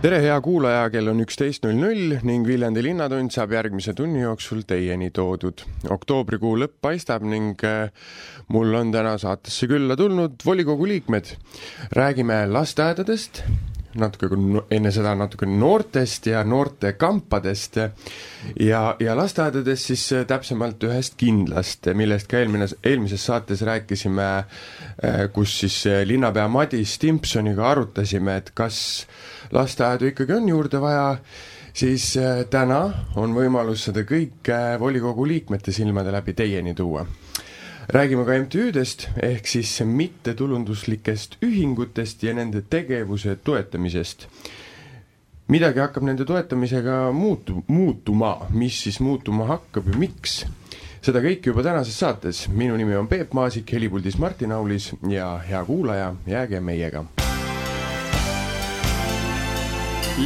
Tere, hea kuulaja, kell on üksteist null null ning Viljandi Linnatund saab järgmise tunni jooksul teieni toodud. oktoobrikuu lõpp paistab ning äh, mul on täna saatesse külla tulnud volikogu liikmed. räägime lasteaedadest, natuke enne seda natuke noortest ja noortekampadest ja, ja lasteaedadest siis äh, täpsemalt ühest kindlast, millest ka eelmine, eelmises saates rääkisime, äh, kus siis linnapea Madis Timpsoniga arutasime, et kas lasteaedu ikkagi on juurde vaja, siis äh, täna on võimalus seda kõike volikogu liikmete silmade läbi teieni tuua. räägime ka MTÜ-dest ehk siis mittetulunduslikest ühingutest ja nende tegevuse toetamisest midagi hakkab nende toetamisega muutu-, muutuma, mis siis muutuma hakkab ja miks? seda kõike juba tänases saates, minu nimi on Peep Maasik, helipuldis Martin Aulis ja hea kuulaja, jääge meiega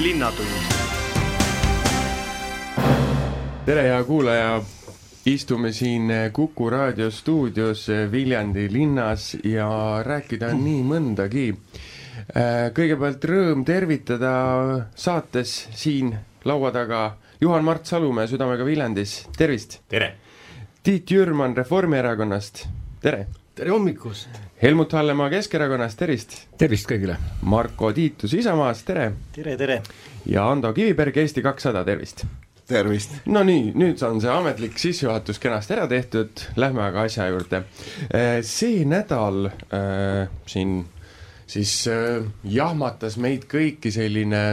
linnatund. tere, hea kuulaja. istume siin Kuku raadio stuudios Viljandi linnas ja rääkida on nii mõndagi. kõigepealt rõõm tervitada saates siin laua taga Juhan-Mart Salumäe Südamega Viljandis, tervist! tere! Tiit Jürman Reformierakonnast, tere! tere hommikust! Helmut Hallemaa Keskerakonnast, tervist! tervist kõigile! Marko Tiitus Isamaast, tere! tere, tere! ja Ando Kiviberg Eesti kakssada, tervist! tervist! no nii, nüüd on see ametlik sissejuhatus kenasti ära tehtud, lähme aga asja juurde. Eh, see nädal äh, siin siis äh, jahmatas meid kõiki selline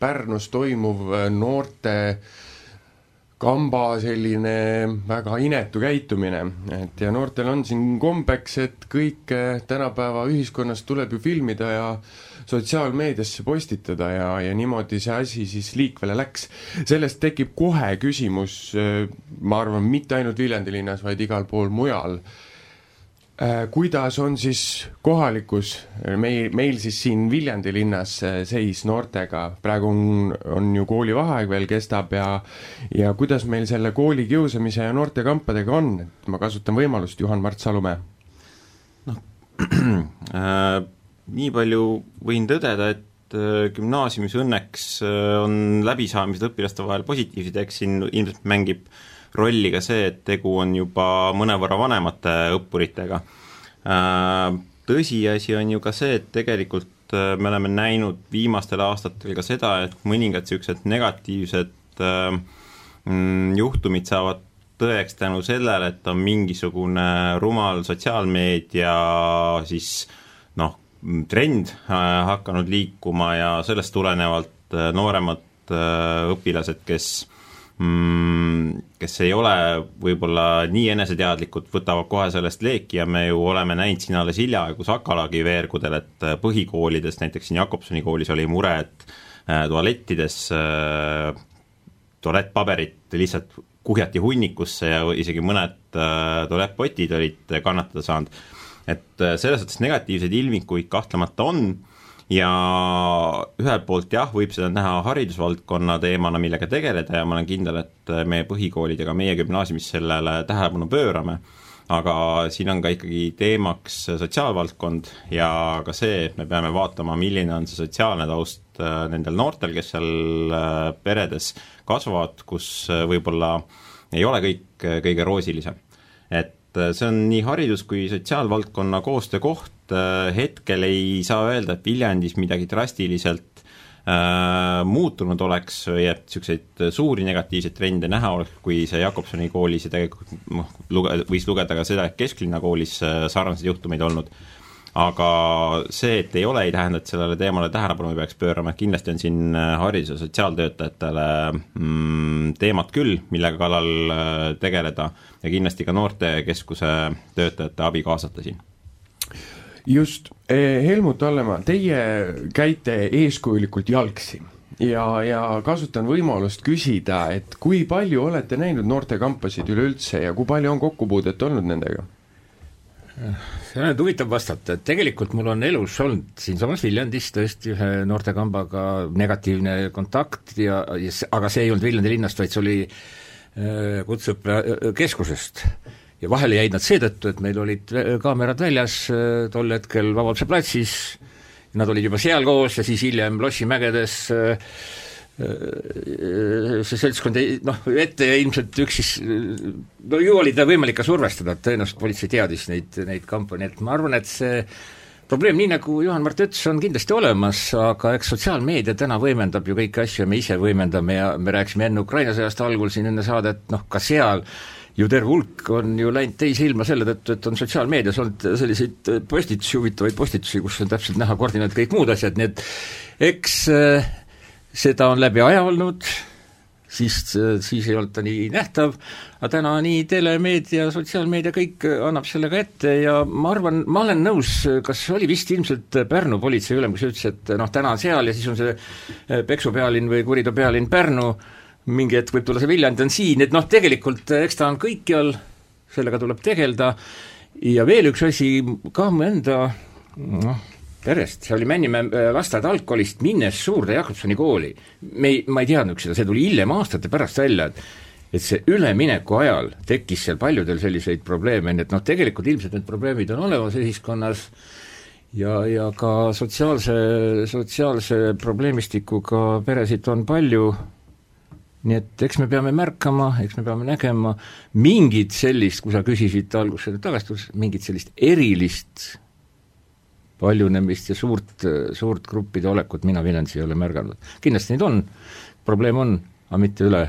Pärnus toimuv noorte äh, kamba selline väga inetu käitumine, et ja noortel on siin kombeks, et kõike tänapäeva ühiskonnas tuleb ju filmida ja sotsiaalmeediasse postitada ja, ja niimoodi see asi siis liikvele läks. sellest tekib kohe küsimus, ma arvan, mitte ainult Viljandi linnas, vaid igal pool mujal kuidas on siis kohalikus, meil, meil siis siin Viljandi linnas äh, seis noortega, praegu on, on ju koolivaheaeg veel kestab ja ja kuidas meil selle koolikiusamise ja noortekampadega on, et ma kasutan võimalust, Juhan-Mart Salumäe. noh äh,, nii palju võin tõdeda, et äh, gümnaasiumis õnneks äh, on läbisaamised õpilaste vahel positiivsed, eks siin ilmselt mängib äh, rolli ka see, et tegu on juba mõnevõrra vanemate õppuritega. Äh, tõsiasi on ju ka see, et tegelikult äh, me oleme näinud viimastel aastatel ka seda, et mõningad niisugused negatiivsed äh, mm, juhtumid saavad tõeks tänu sellele, et on mingisugune rumal sotsiaalmeedia siis noh, trend hakanud liikuma ja sellest tulenevalt nooremad õpilased, kes kes ei ole võib-olla nii eneseteadlikud, võtavad kohe sellest leeki ja me ju oleme näinud siin alles hiljaaegu Sakalaagi veergudel, et põhikoolides, näiteks siin Jakobsoni koolis oli mure, et äh, tualettides äh, tualettpaberit lihtsalt kuhjati hunnikusse ja isegi mõned äh, tualettpotid olid kannatada saanud. et selles suhtes negatiivseid ilmikuid kahtlemata on ja ühelt poolt jah, võib seda näha haridusvaldkonna teemana, millega tegeleda ja ma olen kindel, et meie põhikoolid ja ka meie gümnaasiumis sellele tähelepanu pöörame, aga siin on ka ikkagi teemaks sotsiaalvaldkond ja ka see, et me peame vaatama, milline on see sotsiaalne taust äh, nendel noortel, kes seal äh, peredes kasvavad, kus äh, võib-olla ei ole kõik kõige roosilisem. et see on nii haridus- kui sotsiaalvaldkonna koostöökoht, Äh, hetkel ei saa öelda, et Viljandis midagi drastiliselt äh, muutunud oleks või et niisuguseid suuri negatiivseid trende näha oleks, kui see Jakobsoni koolis ja tegelikult noh, luge-, võis lugeda ka seda, et kesklinna koolis äh, sarnaseid juhtumeid olnud, aga see, et ei ole, ei tähenda, et sellele teemale tähelepanu ei peaks pöörama, et kindlasti on siin haridus- ja sotsiaaltöötajatele mm, teemat küll, millega kallal tegeleda ja kindlasti ka noortekeskuse töötajate abi kaasata siin just, eh, Helmut Hallemaa, teie käite eeskujulikult jalgsi ja, ja kasutan võimalust küsida, et kui palju olete näinud noortekampasid üleüldse ja kui palju on kokkupuudet olnud nendega? see on nüüd huvitav vastata, et tegelikult mul on elus olnud siinsamas Viljandis tõesti ühe noortekambaga negatiivne kontakt ja, ja aga see ei olnud Viljandi linnast, vaid see oli äh, kutseõppekeskusest. Ja vahele jäid nad seetõttu, et meil olid kaamerad väljas äh, tol hetkel Vabaduse platsis, nad olid juba seal koos ja siis hiljem Lossimägedes äh, see seltskond ei noh, ette ilmselt üks siis, no ju oli teda võimalik ka survestada, et tõenäoliselt politsei teadis neid, neid kampa, nii et ma arvan, et see probleem, nii nagu Juhan-Mart ütles, on kindlasti olemas, aga eks sotsiaalmeedia täna võimendab ju kõiki asju ja me ise võimendame ja me rääkisime enne Ukraina sõjast algul siin enne saadet, noh ka seal ju terve hulk on ju läinud teise ilma selle tõttu, et on sotsiaalmeedias olnud selliseid postitusi, huvitavaid postitusi, kus on täpselt näha koordinaat, kõik muud asjad, nii et eks äh, seda on läbi aja olnud, siis, siis ei olnud ta nii nähtav, aga täna nii telemeedia, sotsiaalmeedia, kõik annab sellega ette ja ma arvan, ma olen nõus, kas oli vist ilmselt Pärnu politseiülem, kes ütles, et noh, täna on seal ja siis on see peksupealinn või kuriteo pealinn Pärnu, mingi hetk võib tulla see Viljandi on siin, et noh, tegelikult eks ta on kõikjal, sellega tuleb tegeleda ja veel üks asi, ka mu enda noh, perest, see oli Männimäe äh, lasteaed algkoolist, minnes Suurde Jakobsoni kooli. me ei, ma ei teadnud seda, see tuli hiljem aastate pärast välja, et et see ülemineku ajal tekkis seal paljudel selliseid probleeme, nii et noh, tegelikult ilmselt need probleemid on olemas ühiskonnas ja, ja ka sotsiaalse, sotsiaalse probleemistikuga peresid on palju, nii et eks me peame märkama, eks me peame nägema mingit sellist, kui sa küsisid alguses tagasi, mingit sellist erilist paljunemist ja suurt, suurt gruppide olekut mina Viljandis ei ole märganud. kindlasti neid on, probleem on, aga mitte üle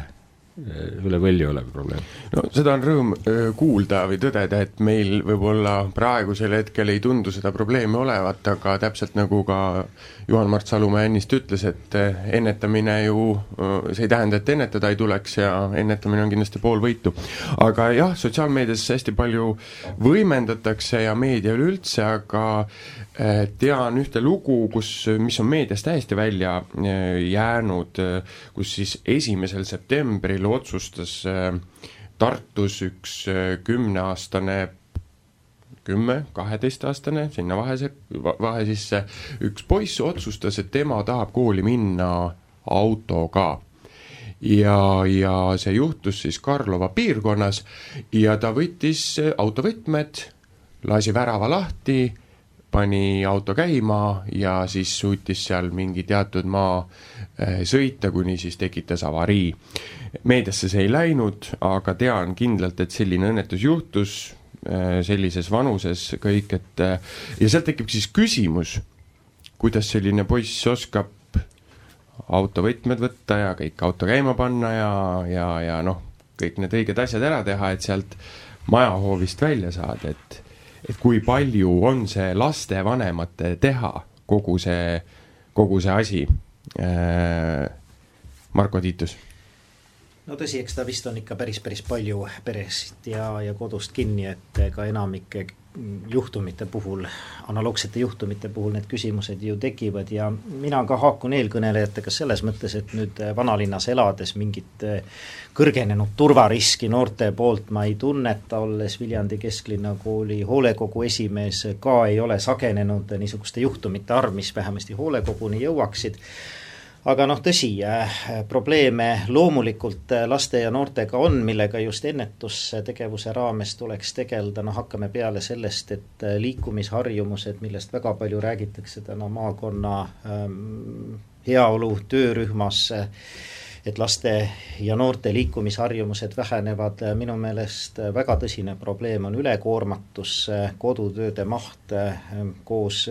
üle võlli olev probleem. no seda on rõõm kuulda või tõdeda, et meil võib-olla praegusel hetkel ei tundu seda probleemi olevat, aga täpselt nagu ka Juhan-Mart Salumäe ennist ütles, et ennetamine ju, see ei tähenda, et ennetada ei tuleks ja ennetamine on kindlasti pool võitu. aga jah, sotsiaalmeedias hästi palju võimendatakse ja meedia üleüldse, aga tean ühte lugu, kus, mis on meedias täiesti välja jäänud, kus siis esimesel septembril Hill otsustas äh, Tartus üks äh, kümneaastane kümme, kaheteistaastane, sinna vahe, vahe sisse, üks poiss otsustas, et tema tahab kooli minna autoga. ja, ja see juhtus siis Karlova piirkonnas ja ta võttis autovõtmed, lasi värava lahti pani auto käima ja siis suutis seal mingi teatud maa eh, sõita, kuni siis tekitas avarii. meediasse see ei läinud, aga tean kindlalt, et selline õnnetus juhtus eh, sellises vanuses kõik, et eh, ja sealt tekib siis küsimus, kuidas selline poiss oskab autovõtmed võtta ja kõik auto käima panna ja, ja, ja noh, kõik need õiged asjad ära teha, et sealt majahoovist välja saada, et et kui palju on see lastevanemate teha, kogu see, kogu see asi äh,. Marko Tiitus no tõsi, eks ta vist on ikka päris, päris palju perest ja, ja kodust kinni, et ka enamike juhtumite puhul, analoogsete juhtumite puhul need küsimused ju tekivad ja mina ka haakun eelkõnelejatega selles mõttes, et nüüd vanalinnas elades mingit kõrgenenud turvariski noorte poolt ma ei tunneta, olles Viljandi kesklinna kooli hoolekogu esimees, ka ei ole sagenenud niisuguste juhtumite arv, mis vähemasti hoolekoguni jõuaksid aga noh, tõsi äh,, probleeme loomulikult äh, laste ja noortega on, millega just ennetustegevuse raames tuleks tegeleda, noh hakkame peale sellest, et äh, liikumisharjumused, millest väga palju räägitakse täna maakonna ähm, heaolu töörühmas äh,, et laste ja noorte liikumisharjumused vähenevad, minu meelest väga tõsine probleem on ülekoormatus, kodutööde maht koos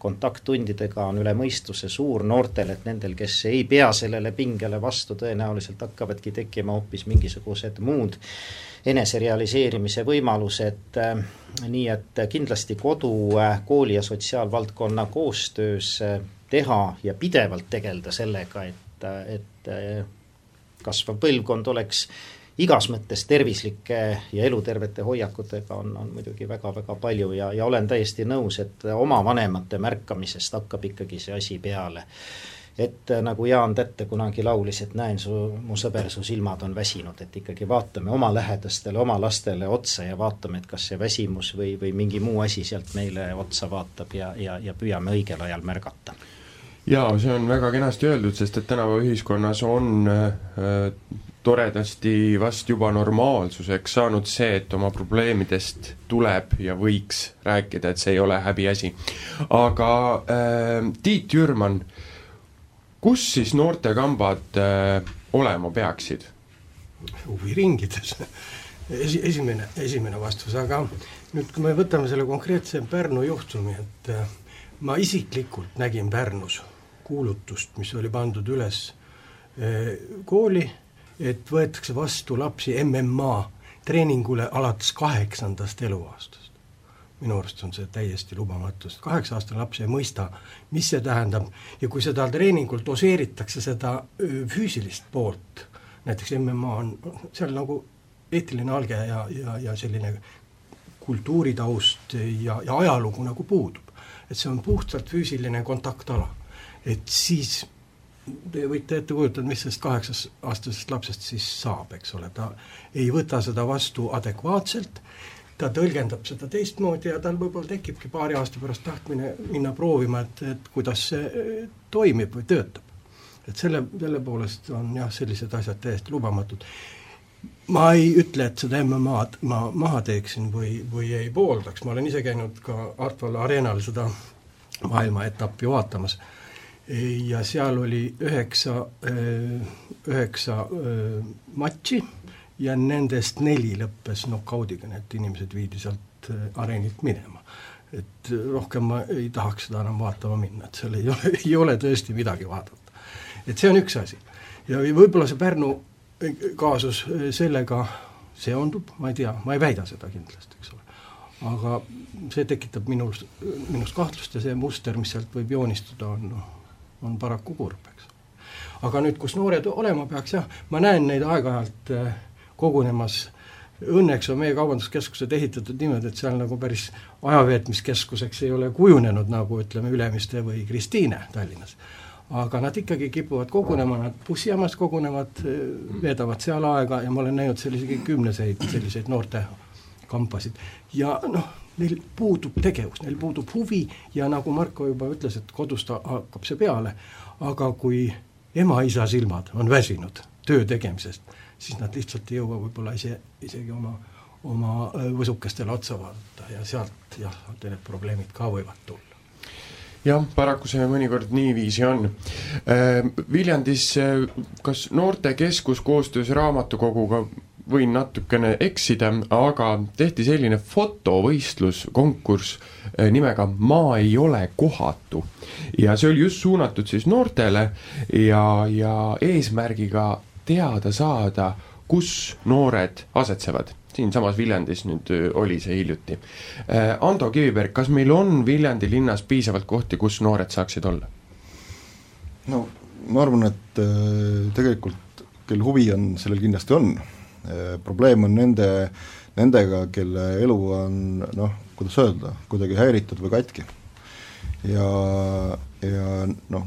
kontakttundidega on üle mõistuse suur noortel, et nendel, kes ei pea sellele pingele vastu, tõenäoliselt hakkavadki tekkima hoopis mingisugused muud eneserealiseerimise võimalused, nii et kindlasti kodu, kooli ja sotsiaalvaldkonna koostöös teha ja pidevalt tegeleda sellega, et, et kasvav põlvkond oleks igas mõttes tervislike ja elutervete hoiakutega on, on muidugi väga-väga palju ja, ja olen täiesti nõus, et oma vanemate märkamisest hakkab ikkagi see asi peale. et nagu Jaan Tätte kunagi laulis, et näen su, mu sõber, su silmad on väsinud, et ikkagi vaatame oma lähedastele, oma lastele otsa ja vaatame, et kas see väsimus või, või mingi muu asi sealt meile otsa vaatab ja, ja, ja püüame õigel ajal märgata jaa, see on väga kenasti öeldud, sest et tänapäeva ühiskonnas on äh, toredasti vast juba normaalsuseks saanud see, et oma probleemidest tuleb ja võiks rääkida, et see ei ole häbiasi. aga äh, Tiit Jürman, kus siis noortekambad äh, olema peaksid? huviringides Esi, esimene, esimene vastus, aga nüüd, kui me võtame selle konkreetse Pärnu juhtumi, et äh, ma isiklikult nägin Pärnus kuulutust, mis oli pandud üles äh, kooli et võetakse vastu lapsi MMA treeningule alates kaheksandast eluaastast. minu arust on see täiesti lubamatu, sest kaheksa-aastane laps ei mõista, mis see tähendab ja kui seda treeningul doseeritakse seda füüsilist poolt, näiteks MMA on seal nagu eetiline alge ja, ja, ja selline kultuuritaust ja, ja ajalugu nagu puudub. et see on puhtalt füüsiline kontaktala. Et siis te võite ette kujutada, mis sellest kaheksas-aastasest lapsest siis saab, eks ole, ta ei võta seda vastu adekvaatselt, ta tõlgendab seda teistmoodi ja tal võib-olla tekibki paari aasta pärast tahtmine minna proovima, et, et kuidas see eh, toimib või töötab. et selle, selle poolest on jah, sellised asjad täiesti lubamatud. ma ei ütle, et seda MM-ad ma maha teeksin või, või ei pooldaks, ma olen ise käinud ka Artval Arenal seda maailmaetappi vaatamas ja seal oli üheksa, üheksa matši ja nendest neli lõppes nokaudiga, need inimesed viidi sealt areenilt minema. et rohkem ma ei tahaks seda enam vaatama minna, et seal ei ole, ei ole tõesti midagi vaadata. et see on üks asi. ja võib-olla see Pärnu kaasus sellega seondub, ma ei tea, ma ei väida seda kindlasti, eks ole. aga see tekitab minus, minus kahtlust ja see muster, mis sealt võib joonistuda, on noh, on paraku kurb, eks. aga nüüd, kus noored olema peaks, jah, ma näen neid aeg-ajalt äh, kogunemas, õnneks on meie kaubanduskeskused ehitatud niimoodi, et seal nagu päris ajaveetmiskeskuseks ei ole kujunenud, nagu ütleme, Ülemiste või Kristiine Tallinnas. aga nad ikkagi kipuvad kogunema, nad bussijaamas kogunevad, äh, veedavad seal aega ja ma olen näinud selliseid kümneseid selliseid noorte kampasid ja noh, neil puudub tegevus, neil puudub huvi ja nagu Marko juba ütles, et kodus ta hakkab see peale, aga kui ema-isa silmad on väsinud töö tegemisest, siis nad lihtsalt ei jõua võib-olla ise, isegi oma, oma võsukestele otsa vaadata ja sealt jah, need probleemid ka võivad tulla jah, paraku see mõnikord niiviisi on. Viljandis kas noortekeskus koostöös raamatukoguga võin natukene eksida, aga tehti selline fotovõistlus, konkurss eh, nimega Ma ei ole kohatu. ja see oli just suunatud siis noortele ja, ja eesmärgiga teada saada, kus noored asetsevad. siinsamas Viljandis nüüd eh, oli see hiljuti. Eh, Ando Kiviberg, kas meil on Viljandi linnas piisavalt kohti, kus noored saaksid olla? no ma arvan, et tegelikult kel huvi on, sellel kindlasti on probleem on nende, nendega, kelle elu on noh, kuidas öelda, kuidagi häiritud või katki. ja, ja noh,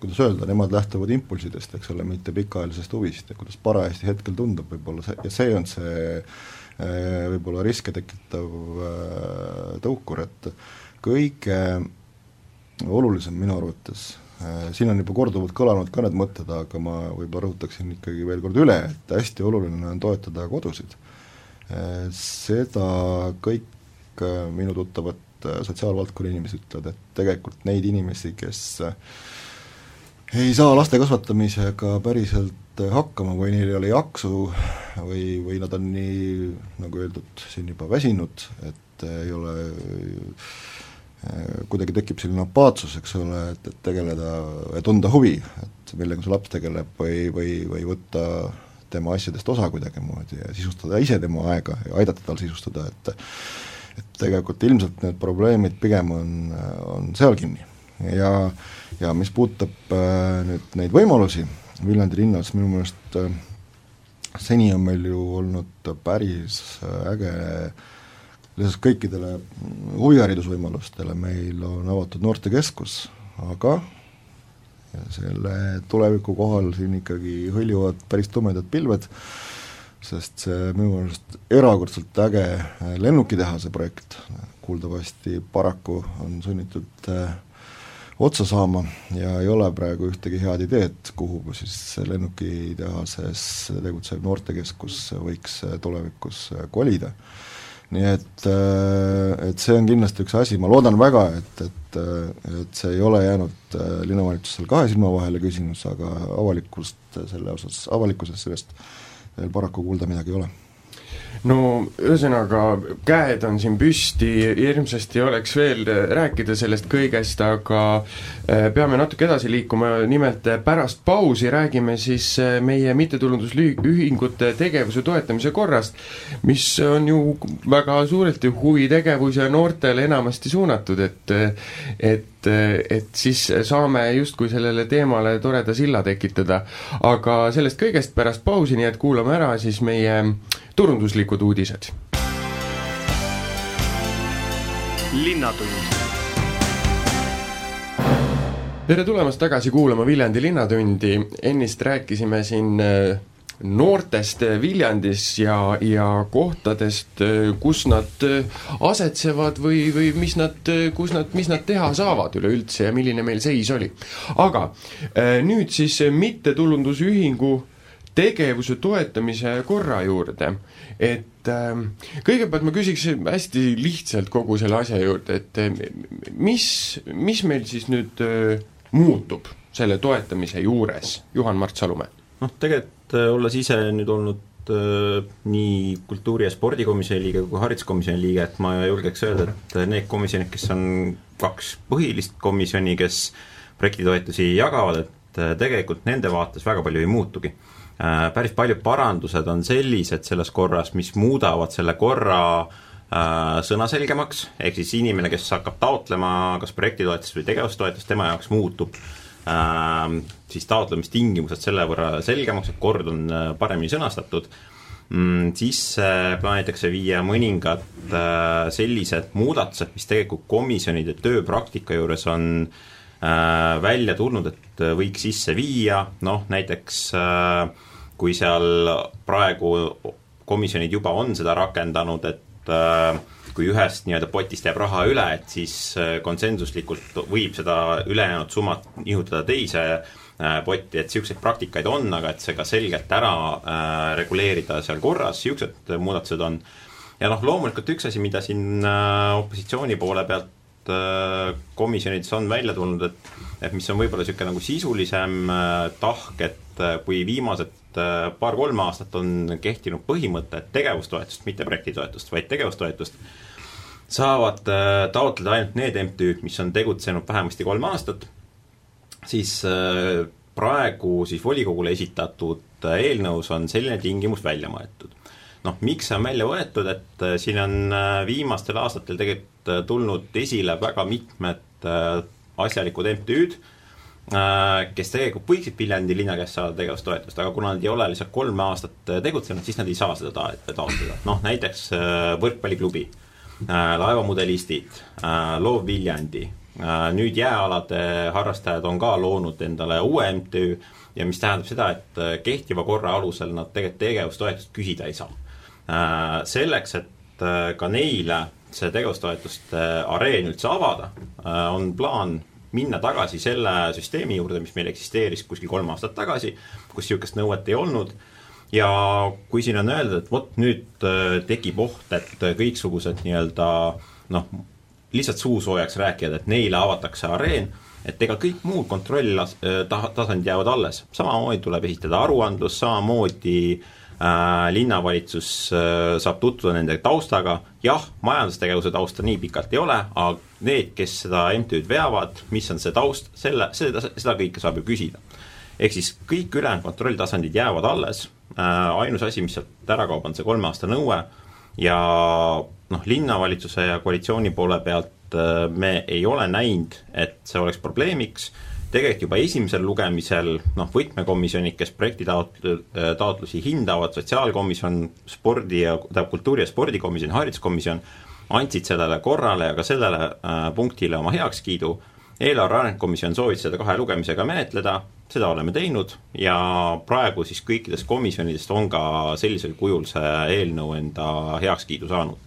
kuidas öelda, nemad lähtuvad impulsidest, eks ole, mitte pikaajalisest huvist ja kuidas parajasti hetkel tundub, võib-olla see, ja see on see äh, võib-olla riske tekitav äh, tõukur, et kõige olulisem minu arvates Äh, siin on juba korduvalt kõlanud ka need mõtted, aga ma võib-olla rõhutaksin ikkagi veel kord üle, et hästi oluline on toetada kodusid. Äh, seda kõik äh, minu tuttavad sotsiaalvaldkonna inimesed ütlevad, et tegelikult neid inimesi, kes ei saa laste kasvatamisega päriselt hakkama või neil ei ole jaksu või, või nad on nii, nagu öeldud, siin juba väsinud, et ei ole Äh, kuidagi tekib selline apaatsus, eks ole, et, et tegeleda tunda huvi, et millega see laps tegeleb või, või, või võtta tema asjadest osa kuidagimoodi ja sisustada ise tema aega ja aidata tal sisustada, et et tegelikult ilmselt need probleemid pigem on, on seal kinni. ja, ja mis puudutab äh, nüüd neid võimalusi Viljandi linnas, minu meelest äh, seni on meil ju olnud päris äge lisaks kõikidele huviharidusvõimalustele meil on avatud noortekeskus, aga selle tuleviku kohal siin ikkagi hõljuvad päris tumedad pilved, sest see minu meelest erakordselt äge lennukitehase projekt, kuuldavasti paraku on sunnitud äh, otsa saama ja ei ole praegu ühtegi head ideed, kuhu siis lennukitehases tegutsev noortekeskus võiks tulevikus kolida nii et, äh, et see on kindlasti üks asi, ma loodan väga, et, et, äh, et see ei ole jäänud äh, linnavalitsusel kahe silma vahele küsimus, aga avalikkust selle osas, avalikkuses sellest veel paraku kuulda midagi ei ole no ühesõnaga, käed on siin püsti, hirmsasti oleks veel rääkida sellest kõigest, aga äh, peame natuke edasi liikuma, nimelt äh, pärast pausi räägime siis äh, meie mittetulundusühingute tegevuse toetamise korrast, mis on ju väga suurelt ju huvitegevus ja noortele enamasti suunatud, et et et siis saame justkui sellele teemale toreda silla tekitada. aga sellest kõigest pärast pausi, nii et kuulame ära siis meie turunduslikud uudised. linnatund tere tulemast tagasi kuulama Viljandi Linnatundi, ennist rääkisime siin äh, noortest Viljandis ja, ja kohtadest, kus nad asetsevad või, või mis nad, kus nad, mis nad teha saavad üleüldse ja milline meil seis oli. aga nüüd siis mittetulundusühingu tegevuse toetamise korra juurde, et äh, kõigepealt ma küsiks hästi lihtsalt kogu selle asja juurde, et äh, mis, mis meil siis nüüd äh, muutub selle toetamise juures, Juhan-Mart Salumäe? Noh, tegelikult äh, olles ise nüüd olnud äh, nii kultuuri- ja spordikomisjoni liige kui hariduskomisjoni liige, et ma julgeks öelda, et need komisjonid, kes on kaks põhilist komisjoni, kes projektitoetusi jagavad, et äh, tegelikult nende vaates väga palju ei muutugi. Äh, päris paljud parandused on sellised selles korras, mis muudavad selle korra äh, sõnaselgemaks, ehk siis inimene, kes hakkab taotlema kas projektitoetust või tegevustoetust, tema jaoks muutub. äh, siis taotlemistingimused selle võrra selgemaks, et kord on paremini sõnastatud. Mm,, sisse plaanitakse viia mõningad sellised muudatused, mis tegelikult komisjonide tööpraktika juures on välja tulnud, et võiks sisse viia, noh näiteks äh, kui seal praegu komisjonid juba on seda rakendanud, et äh, kui ühest nii-öelda potist jääb raha üle, et siis äh, konsensuslikult võib seda ülejäänud summat nihutada teise äh, potti, et niisuguseid praktikaid on, aga et see ka selgelt ära reguleerida seal korras, niisugused muudatused on. ja noh, loomulikult üks asi, mida siin opositsiooni poole pealt komisjonides on välja tulnud, et et mis on võib-olla niisugune nagu sisulisem tahk, et kui viimased äh, paar-kolm aastat on kehtinud põhimõte, et tegevustoetust, mitte projektitoetust, vaid tegevustoetust, saavad äh, taotleda ainult need MTÜ-d, mis on tegutsenud vähemasti kolm aastat, siis äh, praegu siis volikogule esitatud eelnõus on selline tingimus välja mõeldud. noh, miks see on välja võetud, et siin on viimastel aastatel tegelikult tulnud esile väga mitmed asjalikud MTÜ-d, Äh, kes tegelikult võiksid Viljandi linna käest saada tegevustoetust, aga kuna nad ei ole lihtsalt kolm aastat äh, tegutsenud, siis nad ei saa seda ta-, taotleda. noh, näiteks äh, võrkpalliklubi, laevamudelistid, Loov Viljandi, nüüd jääalade harrastajad on ka loonud endale uue MTÜ ja mis tähendab seda, et kehtiva korra alusel nad tegelikult tegevustoetust küsida ei saa. Selleks, et ka neile see tegevustoetuste areen üldse avada, on plaan minna tagasi selle süsteemi juurde, mis meil eksisteeris kuskil kolm aastat tagasi, kus niisugust nõuet ei olnud ja kui siin on öeldud, et vot nüüd äh, tekib oht, et kõiksugused nii-öelda noh, lihtsalt suusoojaks rääkijad, et neile avatakse areen, et ega kõik muud kontrolltasandid jäävad alles, samamoodi tuleb esitada aruandlus, samamoodi äh, Äh, linnavalitsus äh, saab tutvuda nende taustaga, jah, majandustegevuse tausta nii pikalt ei ole, aga need, kes seda MTÜ-d veavad, mis on see taust, selle, seda, seda kõike saab ju küsida. ehk siis kõik ülejäänud kontrolltasandid jäävad alles, äh, ainus asi, mis sealt ära kaob, on see kolme aasta nõue ja noh, linnavalitsuse ja koalitsiooni poole pealt äh, me ei ole näinud, et see oleks probleemiks, tegelikult juba esimesel lugemisel noh, võtmekomisjonid, kes projektitaotlu-, taotlusi hindavad, sotsiaalkomisjon, spordi ja, tähendab, kultuuri- ja spordikomisjon, hariduskomisjon, andsid sellele korrale ja ka sellele äh, punktile oma heakskiidu, eelarve arengukomisjon soovis seda kahe lugemisega menetleda, seda oleme teinud ja praegu siis kõikidest komisjonidest on ka sellisel kujul see eelnõu enda heakskiidu saanud.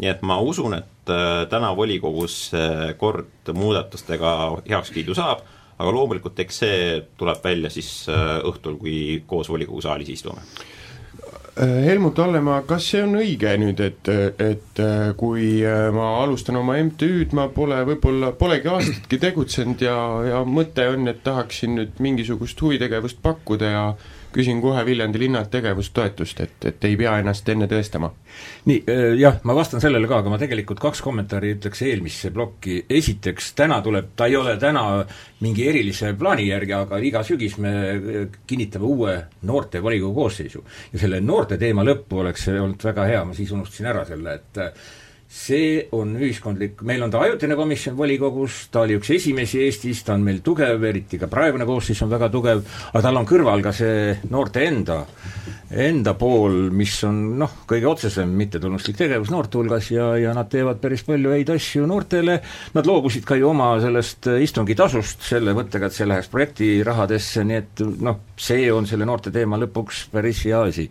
nii et ma usun, et äh, täna volikogus kord muudatustega heakskiidu saab, aga loomulikult eks see tuleb välja siis äh, õhtul, kui koos volikogu saalis istume Helmut Hallemaa, kas see on õige nüüd, et, et äh, kui äh, ma alustan oma MTÜ-d, ma pole võib-olla, polegi aastatki tegutsenud ja, ja mõte on, et tahaksin nüüd mingisugust huvitegevust pakkuda ja küsin kohe Viljandi linnalt tegevustoetust, et, et ei pea ennast enne tõestama. nii, jah, ma vastan sellele ka, aga ma tegelikult kaks kommentaari ütleks eelmisse plokki, esiteks täna tuleb, ta ei ole täna mingi erilise plaani järgi, aga iga sügis me kinnitame uue noortevolikogu koosseisu. ja selle noorte teema lõppu oleks olnud väga hea, ma siis unustasin ära selle, et see on ühiskondlik, meil on ta ajutine komisjon volikogus, ta oli üks esimesi Eestis, ta on meil tugev, eriti ka praegune koosseis on väga tugev, aga tal on kõrval ka see noorte enda, enda pool, mis on noh, kõige otsesem mittetulunduslik tegevus noorte hulgas ja, ja nad teevad päris palju häid asju noortele, nad loobusid ka ju oma sellest istungitasust selle mõttega, et see läheks projektirahadesse, nii et noh, see on selle noorte teema lõpuks päris hea asi.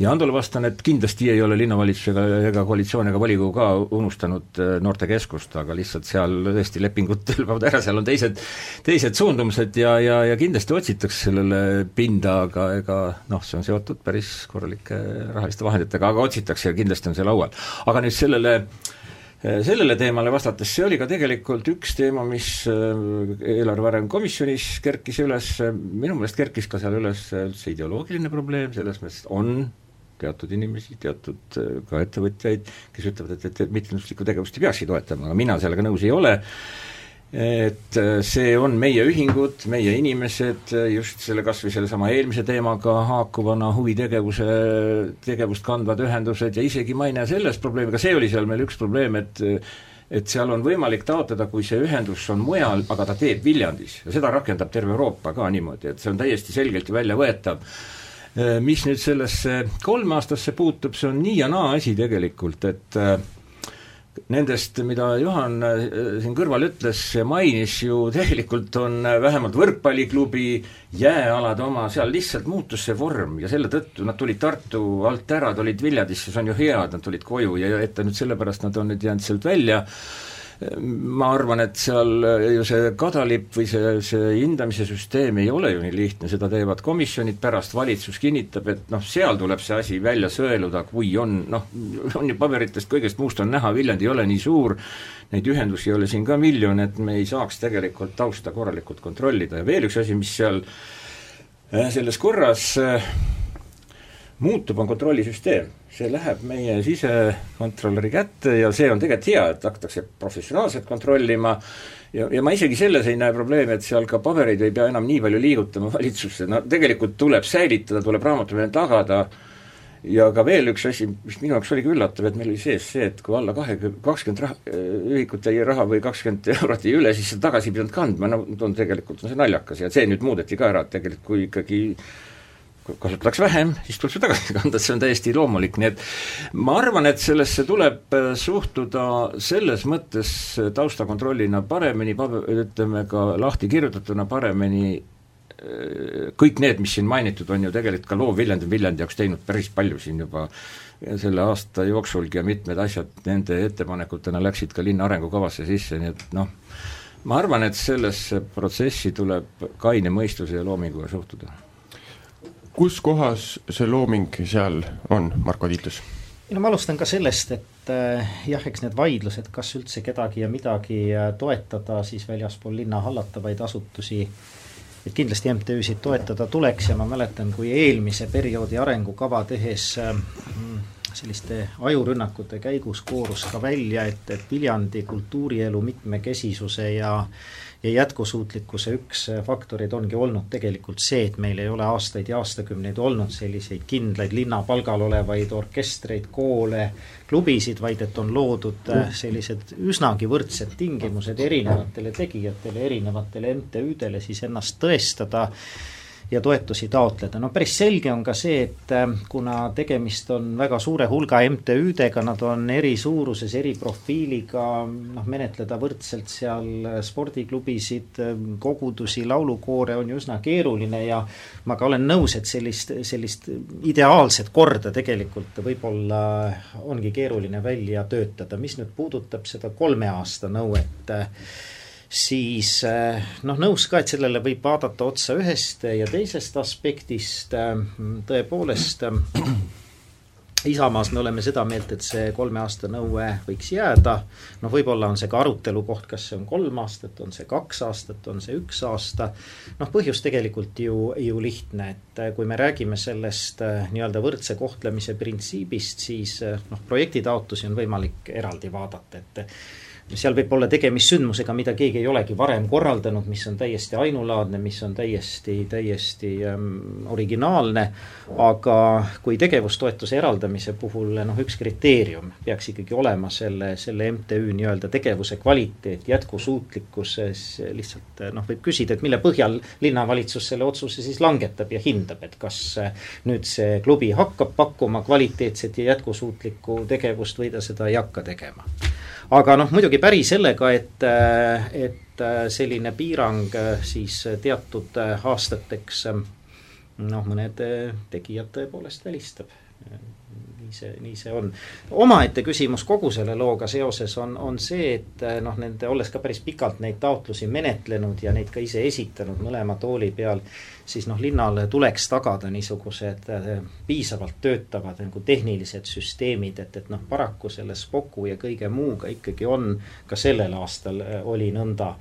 ja Andole vastan, et kindlasti ei ole linnavalitsus ega, ega koalitsioon ega volikogu ka unustanud äh, noortekeskust, aga lihtsalt seal tõesti lepingud lõpevad ära, seal on teised, teised suundumused ja, ja, ja kindlasti otsitakse sellele pinda, aga ega noh, see on seotud päris korralike rahaliste vahenditega, aga otsitakse ja kindlasti on see laual. aga nüüd sellele äh, sellele teemale vastates, see oli ka tegelikult üks teema, mis äh, eelarve arengu komisjonis kerkis üles, minu meelest kerkis ka seal üles üldse ideoloogiline probleem, selles mõttes on teatud inimesi, teatud äh, ka ettevõtjaid, kes ütlevad, et, et, et mittetulunduslikku tegevust ei peakski toetama, aga mina sellega nõus ei ole, et äh, see on meie ühingud, meie inimesed, äh, just selle kas või sellesama eelmise teemaga haakuvana huvitegevuse, tegevust kandvad ühendused ja isegi ma ei näe selles probleemi, ka see oli seal meil üks probleem, et et seal on võimalik taotleda, kui see ühendus on mujal, aga ta teeb Viljandis ja seda rakendab terve Euroopa ka niimoodi, et see on täiesti selgelt ju väljavõetav. Äh, mis nüüd sellesse kolmeaastasse puutub, see on nii ja naa asi tegelikult, et nendest, mida Juhan äh, siin kõrval ütles mainis ju, tegelikult on vähemalt võrkpalliklubi jääalad oma, seal lihtsalt muutus see vorm ja selle tõttu nad tulid Tartu alt ära, tulid Viljandisse, see on ju hea, et nad tulid koju ja et nüüd sellepärast nad on nüüd jäänud sealt välja ma arvan, et seal ju see kadalipp või see, see hindamise süsteem ei ole ju nii lihtne, seda teevad komisjonid, pärast valitsus kinnitab, et noh, seal tuleb see asi välja sõeluda, kui on noh, on ju paberitest, kõigest muust on näha, Viljandi ei ole nii suur, neid ühendusi ei ole siin ka miljon, et me ei saaks tegelikult tausta korralikult kontrollida ja veel üks asi, mis seal äh, selles korras äh, muutub, on kontrollisüsteem. See läheb meie sisekontrolöri kätte ja see on tegelikult hea, et hakatakse professionaalselt kontrollima. Ja, ja ma isegi selles ei näe probleemi, et seal ka pabereid ei pea enam nii palju liigutama valitsusse, no tegelikult tuleb säilitada, tuleb raamatupidamise tagada. Ja ka veel üks asi, mis minu jaoks oligi üllatav, et meil oli sees see, et kui alla kahekümne, kakskümmend rah-, ühikut jäi raha või kakskümmend eurot jäi üle, siis seda tagasi ei pidanud kandma, no on tegelikult on see naljakas ja see nüüd muudeti ka ära, et tegelikult kui ikkagi kasutatakse vähem, siis tuleb see tagasi kanda, see on täiesti loomulik, nii et ma arvan, et sellesse tuleb äh, suhtuda selles mõttes taustakontrollina paremini, ütleme ka lahti kirjutatuna paremini, äh, kõik need, mis siin mainitud on ju tegelikult ka loov Viljandi, Viljandi jaoks teinud päris palju siin juba selle aasta jooksulgi ja mitmed asjad nende ettepanekutena läksid ka linna arengukavasse sisse, nii et noh, ma arvan, et sellesse protsessi tuleb kaine mõistuse ja loominguga suhtuda kus kohas see looming seal on, Marko Tiitus? no ma alustan ka sellest, et äh, jah, eks need vaidlused, kas üldse kedagi ja midagi äh, toetada siis väljaspool linna hallatavaid asutusi, et kindlasti MTÜ-sid toetada tuleks ja ma mäletan, kui eelmise perioodi arengukava tehes äh, selliste ajurünnakute käigus koorus ka välja, et, et Viljandi kultuurielu mitmekesisuse ja ja jätkusuutlikkuse üks faktoreid ongi olnud tegelikult see, et meil ei ole aastaid ja aastakümneid olnud selliseid kindlaid linna palgal olevaid orkestreid, koole, klubisid, vaid et on loodud äh, sellised üsnagi võrdsed tingimused erinevatele tegijatele, erinevatele MTÜ-dele siis ennast tõestada ja toetusi taotleda, no päris selge on ka see, et äh, kuna tegemist on väga suure hulga MTÜ-dega, nad on eri suuruses, eri profiiliga, noh, menetleda võrdselt seal spordiklubisid, kogudusi, laulukoore on ju üsna keeruline ja ma ka olen nõus, et sellist, sellist ideaalset korda tegelikult võib-olla ongi keeruline välja töötada, mis nüüd puudutab seda kolme aasta nõuet, siis eh, noh, nõus ka, et sellele võib vaadata otsa ühest ja teisest aspektist, eh, tõepoolest Isamaas me oleme seda meelt, et see kolme aasta nõue võiks jääda, noh, võib-olla on see ka arutelu koht, kas see on kolm aastat, on see kaks aastat, on see üks aasta, noh, põhjus tegelikult ju, ju lihtne, et eh, kui me räägime sellest nii-öelda võrdse kohtlemise printsiibist, siis noh, projektitaotlusi on võimalik eraldi vaadata, et seal võib olla tegemist sündmusega, mida keegi ei olegi varem korraldanud, mis on täiesti ainulaadne, mis on täiesti, täiesti ähm, originaalne, aga kui tegevustoetuse eraldamise puhul noh, üks kriteerium peaks ikkagi olema selle, selle MTÜ nii-öelda tegevuse kvaliteet, jätkusuutlikkus, lihtsalt noh, võib küsida, et mille põhjal linnavalitsus selle otsuse siis langetab ja hindab, et kas nüüd see klubi hakkab pakkuma kvaliteetset ja jätkusuutlikku tegevust või ta seda ei hakka tegema aga noh, muidugi päri sellega, et, et selline piirang siis teatud aastateks noh, mõned tegijad tõepoolest välistab nii see, nii see on. omaette küsimus kogu selle looga seoses on, on see, et noh, nende, olles ka päris pikalt neid taotlusi menetlenud ja neid ka ise esitanud mõlema tooli peal, siis noh, linnale tuleks tagada niisugused äh, piisavalt töötavad nagu tehnilised süsteemid, et, et noh, paraku selle Spoku ja kõige muuga ikkagi on ka sellel aastal äh, oli nõnda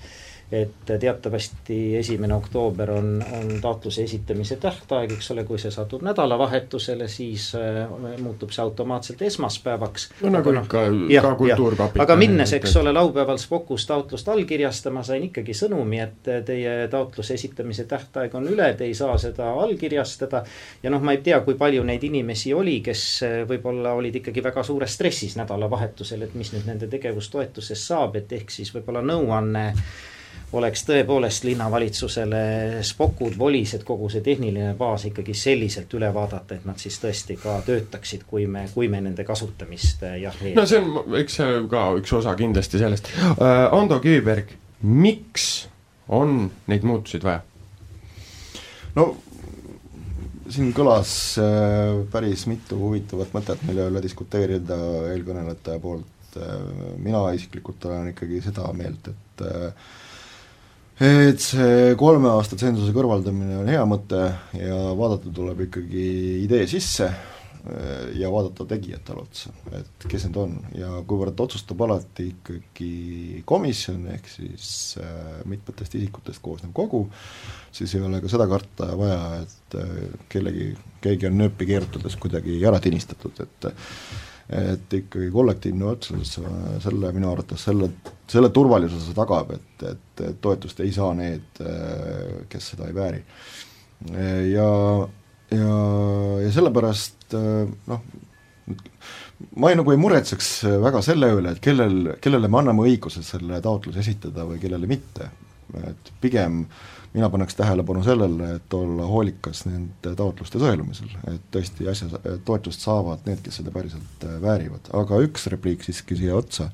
et teatavasti esimene oktoober on, on taotluse esitamise tähtaeg, eks ole, kui see satub nädalavahetusele, siis äh, muutub see automaatselt esmaspäevaks. no nagu no, ikka, ka Kultuurkapital. aga minnes, eks ole, laupäeval Spokus taotlust allkirjastama, sain ikkagi sõnumi, et teie taotluse esitamise tähtaeg on üle, te ei saa seda allkirjastada. ja noh, ma ei tea, kui palju neid inimesi oli, kes äh, võib-olla olid ikkagi väga suures stressis nädalavahetusel, et mis nüüd nende tegevustoetusest saab, et ehk siis võib-olla nõuanne oleks tõepoolest linnavalitsusele spokud, volised, kogu see tehniline baas ikkagi selliselt üle vaadata, et nad siis tõesti ka töötaksid, kui me, kui me nende kasutamist äh, jah no see on, eks see ka üks osa kindlasti sellest uh,. Ando Kiviberg, miks on neid muutuseid vaja? no siin kõlas äh, päris mitu huvitavat mõtet, mille üle diskuteerida eelkõnelejate poolt, mina isiklikult olen ikkagi seda meelt, et et see kolme aasta tsensuse kõrvaldamine on hea mõte ja vaadata tuleb ikkagi idee sisse eh, ja vaadata tegijatele otsa, et kes need on. Ja kuivõrd otsustab alati ikkagi komisjon, ehk siis äh, mitmetest isikutest koosnev kogu, siis ei ole ka seda karta vaja, et äh, kellegi, keegi on nööpi keerutades kuidagi ära tinistatud, et et ikkagi kollektiivne otsus selle minu arvates selle, selle turvalisuse tagab, et, et toetust ei saa need, kes seda ei vääri. ja, ja, ja sellepärast noh, ma ei, nagu ei muretseks väga selle üle, et kellel, kellele me anname õiguse selle taotluse esitada või kellele mitte, et pigem äh, mina paneks tähelepanu sellele, et olla hoolikas nende taotluste sõelumisel, et tõesti asja, toetust saavad need, kes seda päriselt äh, väärivad, aga üks repliik siiski siia otsa,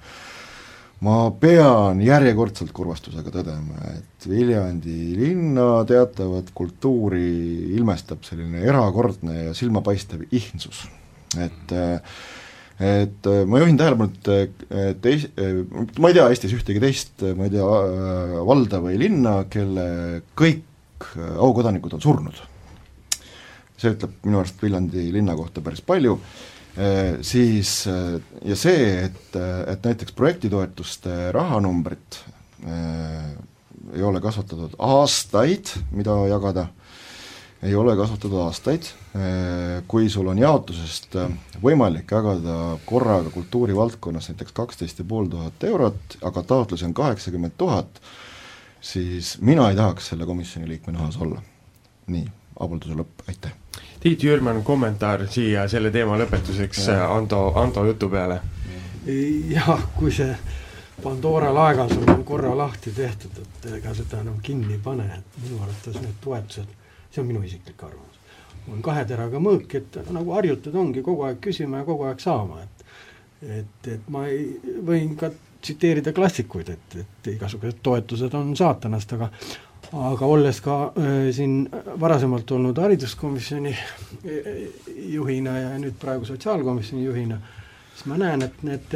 ma pean järjekordselt kurvastusega tõdema, et Viljandi linna teatavat kultuuri ilmestab selline erakordne ja silmapaistev ihndsus, et äh, et äh, ma juhin tähelepanu, et, et Ees-, äh, ma ei tea Eestis ühtegi teist, äh, ma ei tea, valda või linna, kelle kõik aukodanikud on surnud. see ütleb minu arust Viljandi linna kohta päris palju, siis ja see, et, et näiteks projektitoetuste rahanumbrit ei ole kasvatatud aastaid, mida jagada ei ole kasvatatud aastaid, kui sul on jaotusest võimalik jagada korraga kultuurivaldkonnas näiteks kaksteist ja pool tuhat eurot, aga taotlusi on kaheksakümmend tuhat, siis mina ei tahaks selle komisjoni liikme nahas olla. nii, avalduse lõpp, aitäh. Tiit Jürman, kommentaar siia selle teema lõpetuseks Ando, Ando jutu peale? jah, kui see Pandora laegas on korra lahti tehtud, et ega seda enam kinni ei pane, et minu arvates need toetused, see on minu isiklik arvamus, on kahe teraga mõõk, et nagu harjutud ongi kogu aeg küsima ja kogu aeg saama, et et, et ma ei, võin ka tsiteerida klassikuid, et, et igasugused toetused on saatanast, aga aga olles ka äh, siin varasemalt olnud hariduskomisjoni äh, juhina ja nüüd praegu sotsiaalkomisjoni juhina, siis ma näen, et need,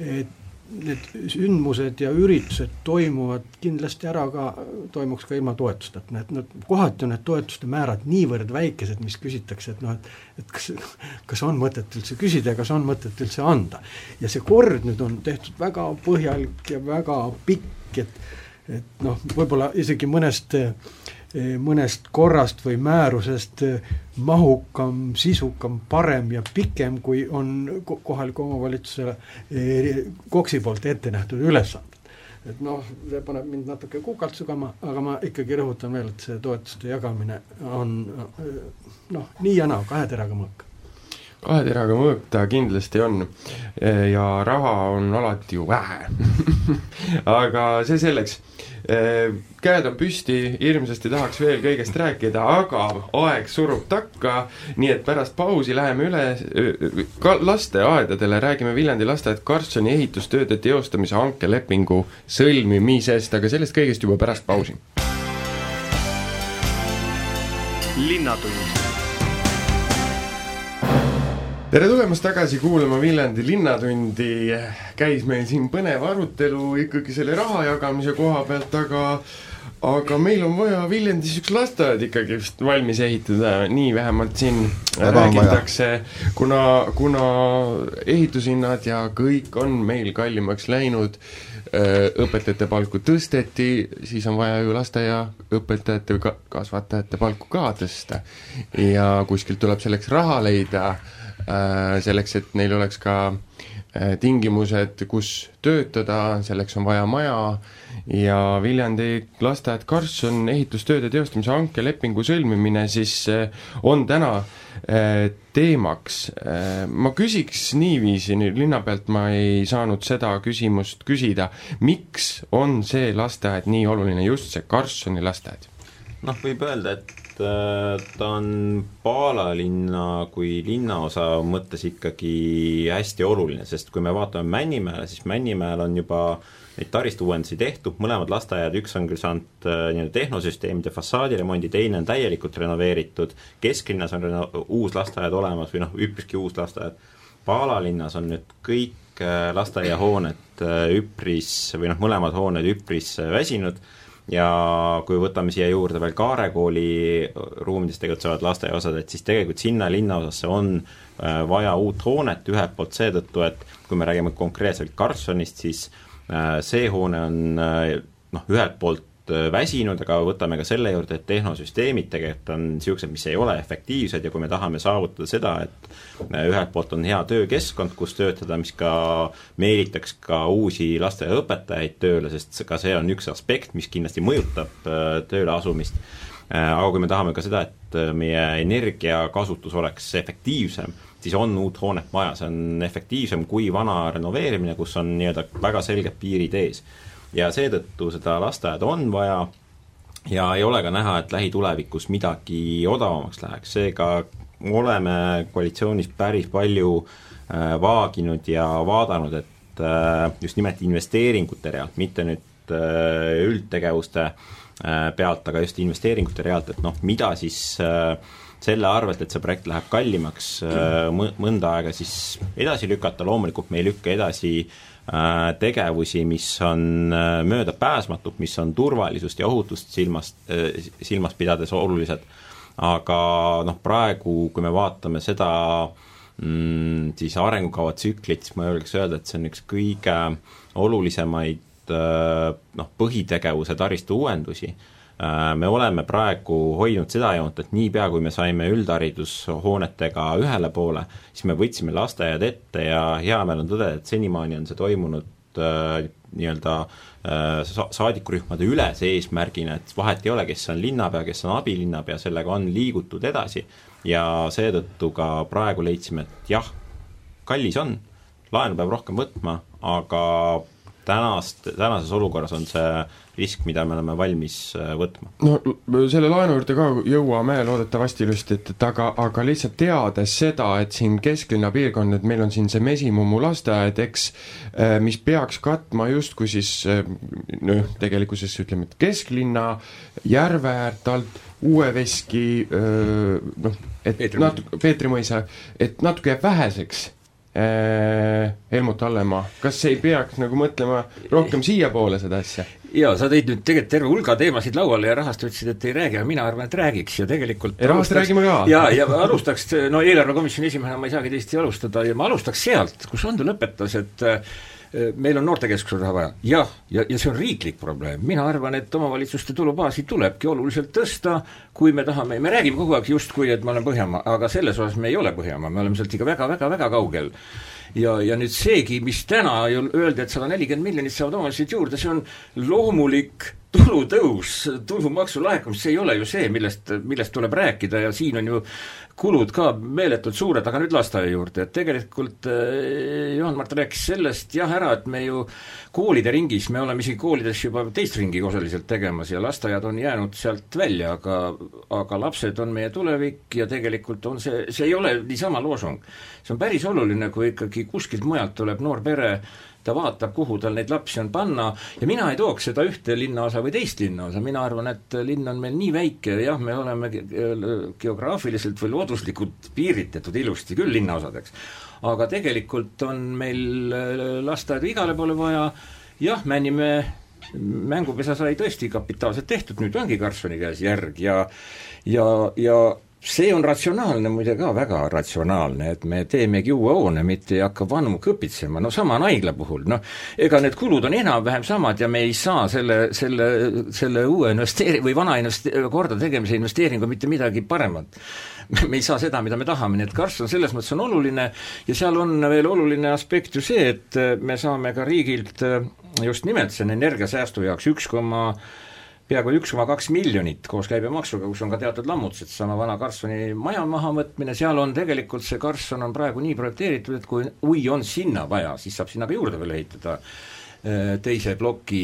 et need sündmused ja üritused toimuvad kindlasti ära ka, toimuks ka ilma toetusteta, need, need kohati on need toetuste määrad niivõrd väikesed, mis küsitakse, et noh, et et kas, kas on mõtet üldse küsida ja kas on mõtet üldse anda. ja see kord nüüd on tehtud väga põhjalik ja väga pikk, et et noh, võib-olla isegi mõnest mõnest korrast või määrusest mahukam, sisukam, parem ja pikem, kui on kohaliku omavalitsusele eh, KOKS-i poolt ette nähtud ülesanded. et noh, see paneb mind natuke kukalt sügama, aga ma ikkagi rõhutan veel, et see toetuste jagamine on noh, nii ja naa, kahe teraga mõõk kahe teraga mõõk ta kindlasti on. Ja raha on alati ju vähe. Aga see selleks. Käed on püsti, hirmsasti tahaks veel kõigest rääkida, aga aeg surub takka, nii et pärast pausi läheme üle ka lasteaedadele, räägime Viljandi lasteaed Karlssoni ehitustööde teostamise hankelepingu sõlmimisest, aga sellest kõigest juba pärast pausi. linnatund tere tulemast tagasi kuulama Viljandi Linnatundi, käis meil siin põnev arutelu ikkagi selle raha jagamise koha pealt, aga aga meil on vaja Viljandis üks lasteaed ikkagi vist valmis ehitada, nii vähemalt siin Väga räägitakse, kuna, kuna ehitushinnad ja kõik on meil kallimaks läinud, õpetajate palku tõsteti, siis on vaja ju lasteaiaõpetajate või kasvatajate palku ka tõsta. ja kuskilt tuleb selleks raha leida. Äh, selleks, et neil oleks ka äh, tingimused, kus töötada, selleks on vaja maja ja Viljandi lasteaed Karlsson ehitustööde teostamise hankelepingu sõlmimine siis äh, on täna teemaks. ma küsiks niiviisi, nüüd linna pealt ma ei saanud seda küsimust küsida, miks on see lasteaed nii oluline, just see Karlssoni lasteaed? noh, võib öelda, et Äh, ta on Paala linna kui linnaosa mõttes ikkagi hästi oluline, sest kui me vaatame Männimäele, siis Männimäel on juba neid taristuuendusi tehtud, mõlemad lasteaiad, üks on küll saanud äh, nii-öelda tehnosüsteemide fassaadiremondi, teine on täielikult renoveeritud, kesklinnas on reno-, uus lasteaed olemas või noh, üpriski uus lasteaed, Paala linnas on nüüd kõik äh, lasteaiahooned üpris või noh, mõlemad hooned üpris väsinud ja kui võtame siia juurde veel Kaare kooli ruumides tegutsevad lasteaiaosad, et siis tegelikult sinna linnaosasse on äh, vaja uut hoonet, ühelt poolt seetõttu, et kui me räägime konkreetselt Karlssonist, siis äh, see hoone on äh, noh, ühelt poolt Äh, väsinud, aga võtame ka selle juurde, et tehnosüsteemid tegelikult on niisugused, mis ei ole efektiivsed ja kui me tahame saavutada seda, et äh, ühelt poolt on hea töökeskkond, kus töötada, mis ka meelitaks ka uusi lasteaiaõpetajaid tööle, sest ka see on üks aspekt, mis kindlasti mõjutab äh, tööle asumist, aga kui me tahame ka seda, et meie energiakasutus oleks efektiivsem, siis on uut hoonet vaja, see on efektiivsem kui vana renoveerimine, kus on nii-öelda väga selged piirid ees ja seetõttu seda lasteaeda on vaja ja ei ole ka näha, et lähitulevikus midagi odavamaks läheks, seega oleme koalitsioonis päris palju äh, vaaginud ja vaadanud, et äh, just nimelt investeeringute realt, mitte nüüd äh, üldtegevuste pealt, aga just investeeringute realt, et noh, mida siis selle arvelt, et see projekt läheb kallimaks, mõnda aega siis edasi lükata, loomulikult me ei lükka edasi äh, tegevusi, mis on äh, möödapääsmatud, mis on turvalisust ja ohutust silmas, äh, silmas pidades olulised, aga noh, praegu, kui me vaatame seda mm, siis arengukava tsüklit, siis ma julgeks öelda, et see on üks kõige olulisemaid noh, põhitegevuse taristu uuendusi. Äh, me oleme praegu hoidnud seda joont, et niipea, kui me saime üldharidushoonetega ühele poole, siis me võtsime lasteaiad ette ja hea meel on tõdeda, et senimaani on see toimunud äh, nii-öelda sa-, saadikurühmade ülese eesmärgina, et vahet ei ole, kes on linnapea, kes on abilinnapea, sellega on liigutud edasi. Ja seetõttu ka praegu leidsime, et jah, kallis on, laenu peab rohkem võtma, aga tänast, tänases olukorras on see risk, mida me oleme valmis äh, võtma. no selle laenu juurde ka jõuame loodetavasti ilusti, et, et aga, aga lihtsalt teades seda, et siin kesklinna piirkond, et meil on siin see Mesimummu lasteaed, eks, äh, mis peaks katma justkui siis äh, noh, tegelikkuses ütleme, et kesklinna, järve äärt alt, Uue Veski noh, et natuke, Peetri mõisa, et natuke jääb väheseks Äh, Helmut Hallemaa, kas ei peaks nagu mõtlema rohkem siiapoole seda asja? jaa, sa tõid nüüd tegelikult terve hulga teemasid lauale ja rahast ütlesid, et ei räägi, aga mina arvan, et räägiks ja tegelikult ja rahast räägime ka. jaa, ja alustaks, no eelarvekomisjoni esimehena ma ei saagi teisiti alustada ja ma alustaks sealt, kus Ando lõpetas, et Äh, meil on noortekeskuse raha vaja, jah, ja, ja see on riiklik probleem, mina arvan, et omavalitsuste tulubaasi tulebki oluliselt tõsta, kui me tahame, me räägime kogu aeg justkui, et me oleme Põhjamaa, aga selles osas me ei ole Põhjamaa, me oleme sealt ikka väga-väga-väga kaugel. ja, ja nüüd seegi, mis täna ju öeldi, et sada nelikümmend miljonit saavad omavalitsused juurde, see on loomulik tulutõus, tulumaksu laekumist, see ei ole ju see, millest, millest tuleb rääkida ja siin on ju kulud ka meeletult suured, aga nüüd lasteaia juurde, et tegelikult eh, Juhan-Mart rääkis sellest jah ära, et me ju koolide ringis, me oleme isegi koolides juba teist ringi osaliselt tegemas ja lasteaiad on jäänud sealt välja, aga aga lapsed on meie tulevik ja tegelikult on see, see ei ole niisama loosung. see on päris oluline, kui ikkagi kuskilt mujalt tuleb noor pere ta vaatab, kuhu tal neid lapsi on panna ja mina ei tooks seda ühte linnaosa või teist linnaosa, mina arvan, et linn on meil nii väike, jah, me oleme geograafiliselt või looduslikult piiritletud ilusti küll linnaosadeks, aga tegelikult on meil äh, lasteaedu igale poole vaja, jah, Männimäe mängupesa sai tõesti kapitaalselt tehtud, nüüd ongi Karlssoni käes järg ja ja, ja see on ratsionaalne muide ka, väga ratsionaalne, et me teemegi uue hoone, mitte ei hakka vanu kõpitsema, no sama on haigla puhul, noh, ega need kulud on enam-vähem samad ja me ei saa selle, selle, selle uue investeeri- või vana investe-, kordategemise investeeringu mitte midagi paremat. me ei saa seda, mida me tahame, nii et Karlsson selles mõttes on oluline ja seal on veel oluline aspekt ju see, et me saame ka riigilt just nimelt selle energiasäästu jaoks üks koma peaaegu üks koma kaks miljonit koos käibemaksuga, kus on ka teatud lammutused, sama vana Karlssoni maja mahavõtmine, seal on tegelikult see Karlsson on praegu nii projekteeritud, et kui hui on sinna vaja, siis saab sinna ka juurde veel ehitada äh, teise ploki,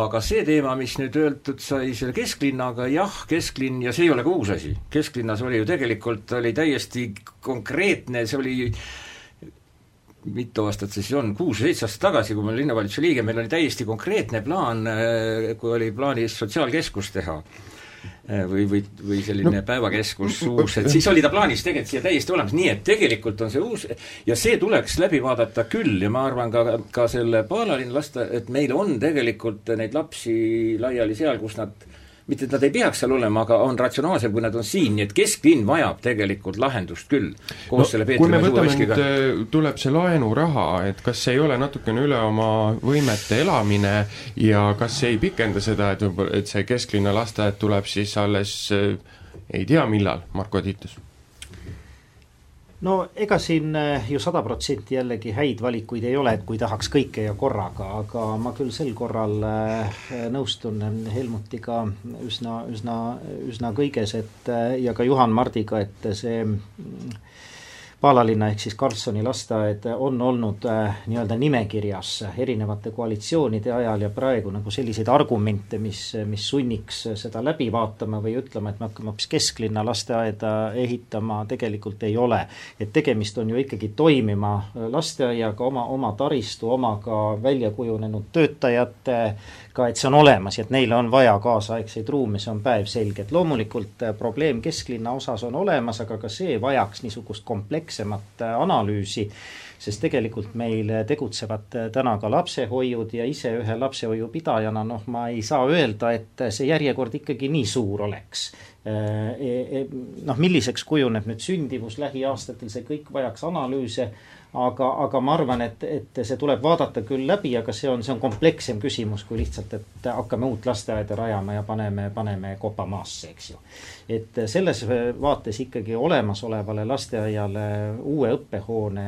aga see teema, mis nüüd öeldud sai selle kesklinnaga, jah, kesklinn ja see ei ole ka uus asi, kesklinnas oli ju tegelikult, oli täiesti konkreetne, see oli mitu aastat see siis on, kuus-seitse aastat tagasi, kui ma olin linnavalitsuse liige, meil oli täiesti konkreetne plaan, äh, kui oli plaanis sotsiaalkeskus teha. Äh, või, või, või selline no, päevakeskus uus, et siis oli ta plaanis tegelikult siia täiesti olemas, nii et tegelikult on see uus ja see tuleks läbi vaadata küll ja ma arvan ka, ka selle Paalalinna laste, et meil on tegelikult neid lapsi laiali seal, kus nad mitte et nad ei peaks seal olema, aga on ratsionaalsem, kui nad on siin, nii et kesklinn vajab tegelikult lahendust küll, koos no, selle kui me võtame nüüd, äh, tuleb see laenuraha, et kas see ei ole natukene üle oma võimete elamine ja kas see ei pikenda seda, et võib-olla, et see kesklinna lasteaed tuleb siis alles äh, ei tea millal, Marko Tiitus? No ega siin eh, ju sada protsenti jällegi häid valikuid ei ole, et kui tahaks kõike ja korraga, aga ma küll sel korral eh, nõustun Helmutiga üsna, üsna, üsna kõiges, et eh, ja ka Juhan Mardiga, et see Paalalinna ehk siis Karlssoni lasteaed on olnud äh, nii-öelda nimekirjas erinevate koalitsioonide ajal ja praegu nagu selliseid argumente, mis, mis sunniks seda läbi vaatama või ütlema, et me hakkame hoopis kesklinna lasteaeda ehitama, tegelikult ei ole. et tegemist on ju ikkagi toimima lasteaiaga, oma, oma taristu, oma ka välja kujunenud töötajate ka, et see on olemas ja et neile on vaja kaasaegseid ruume, see on päevselge, et loomulikult äh, probleem kesklinna osas on olemas, aga ka see vajaks niisugust komplekssemat äh, analüüsi, sest tegelikult meil tegutsevad äh, täna ka lapsehoiud ja ise ühe lapsehoiupidajana noh, ma ei saa öelda, et see järjekord ikkagi nii suur oleks. E, e, noh, milliseks kujuneb nüüd sündivus lähiaastatel, see kõik vajaks analüüse, aga, aga ma arvan, et, et see tuleb vaadata küll läbi, aga see on, see on komplekssem küsimus kui lihtsalt, et hakkame uut lasteaeda rajama ja paneme, paneme kopa maasse, eks ju. Et selles vaates ikkagi olemasolevale lasteaiale uue õppehoone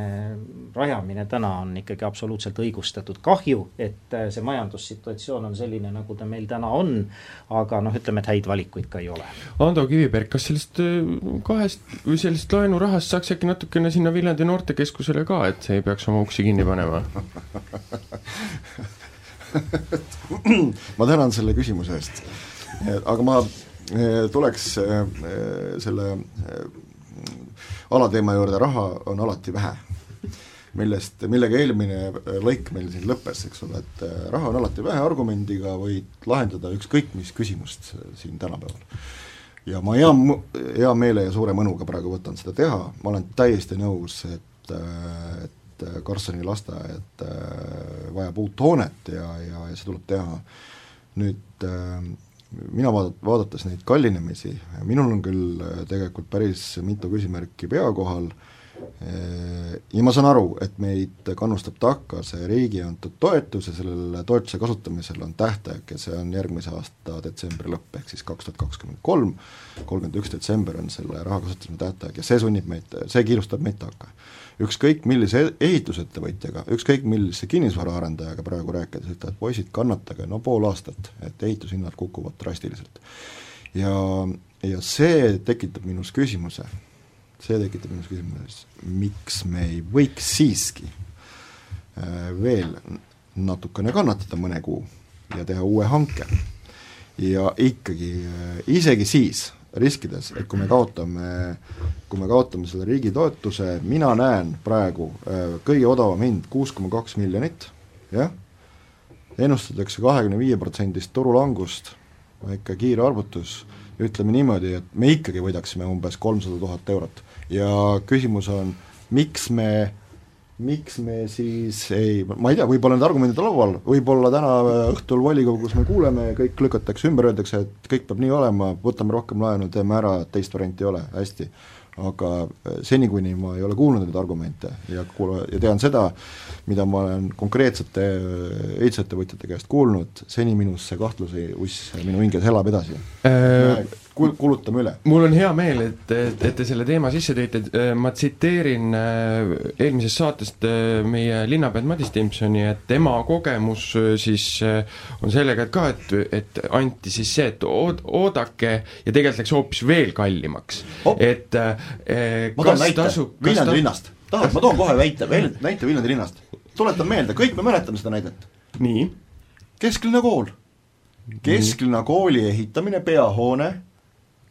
rajamine täna on ikkagi absoluutselt õigustatud. kahju, et see majandussituatsioon on selline, nagu ta meil täna on, aga noh, ütleme, et häid valikuid ka ei ole. Ando Kiviberg, kas sellest äh, kahest või sellest laenurahast saaks äkki natukene sinna Viljandi noortekeskusele ka, et see ei peaks oma uksi kinni panema ma tänan selle küsimuse eest. aga ma tuleks eh, selle eh, alateema juurde, raha on alati vähe. millest, millega eelmine lõik meil siin lõppes, eks ole, et raha on alati vähe, argumendiga võid lahendada ükskõik mis küsimust siin tänapäeval. ja ma hea, hea meele ja suure mõnuga praegu võtan seda teha, ma olen täiesti nõus, et, et Karlssoni lasteaed äh, vajab uut hoonet ja, ja, ja see tuleb teha. nüüd äh, mina vaadat-, vaadates neid kallinemisi, minul on küll äh, tegelikult päris mitu küsimärki pea kohal, ja ma saan aru, et meid kannustab takka see riigi antud toetus ja sellel toetuse kasutamisel on tähtaeg ja see on järgmise aasta detsembri lõpp, ehk siis kaks tuhat kakskümmend kolm, kolmkümmend üks detsember on selle raha kasutamise tähtaeg ja see sunnib meid, see kiirustab meid takka ükskõik millise ehitusettevõtjaga, ükskõik millise kinnisvaraarendajaga praegu rääkides, ütlevad poisid, kannatage no pool aastat, et ehitushinnad kukuvad drastiliselt. ja, ja see tekitab minus küsimuse, see tekitab minus küsimuse, miks me ei võiks siiski äh, veel natukene kannatada mõne kuu ja teha uue hanke. ja ikkagi, äh, isegi siis, riskides, et kui me kaotame, kui me kaotame selle riigi toetuse, mina näen praegu äh, kõige odavam hind kuus koma kaks miljonit, jah, ennustatakse kahekümne viie protsendist turulangust, väike kiire arvutus, ütleme niimoodi, et me ikkagi võidaksime umbes kolmsada tuhat eurot. Ja küsimus on, miks me miks me siis ei, ma ei tea, võib-olla need argumendid on laual, võib-olla täna õhtul volikogus me kuuleme, kõik lükatakse ümber, öeldakse, et kõik peab nii olema, võtame rohkem laenu, teeme ära, teist varianti ei ole, hästi. aga seni, kuni ma ei ole kuulnud neid argumente ja kuula-, ja tean seda, mida ma olen konkreetsete ehitusettevõtjate käest kuulnud, seni minus see kahtluse uss minu hinges elab edasi. Äh kul-, kulutame üle. mul on hea meel, et, et, et te selle teema sisse tõite, äh, ma tsiteerin äh, eelmisest saatest äh, meie linnapead Madis Timpsoni, et tema kogemus siis on sellega, et ka, et, et anti siis see, et ood-, oodake ja tegelikult läks hoopis veel kallimaks oh., et eh, toon näite Viljandi linnast, tahad, ma toon kohe väite, näite Viljandi linnast. tuletan meelde, kõik me mäletame seda näidet. nii? kesklinna kool. kesklinna kooli ehitamine, peahoone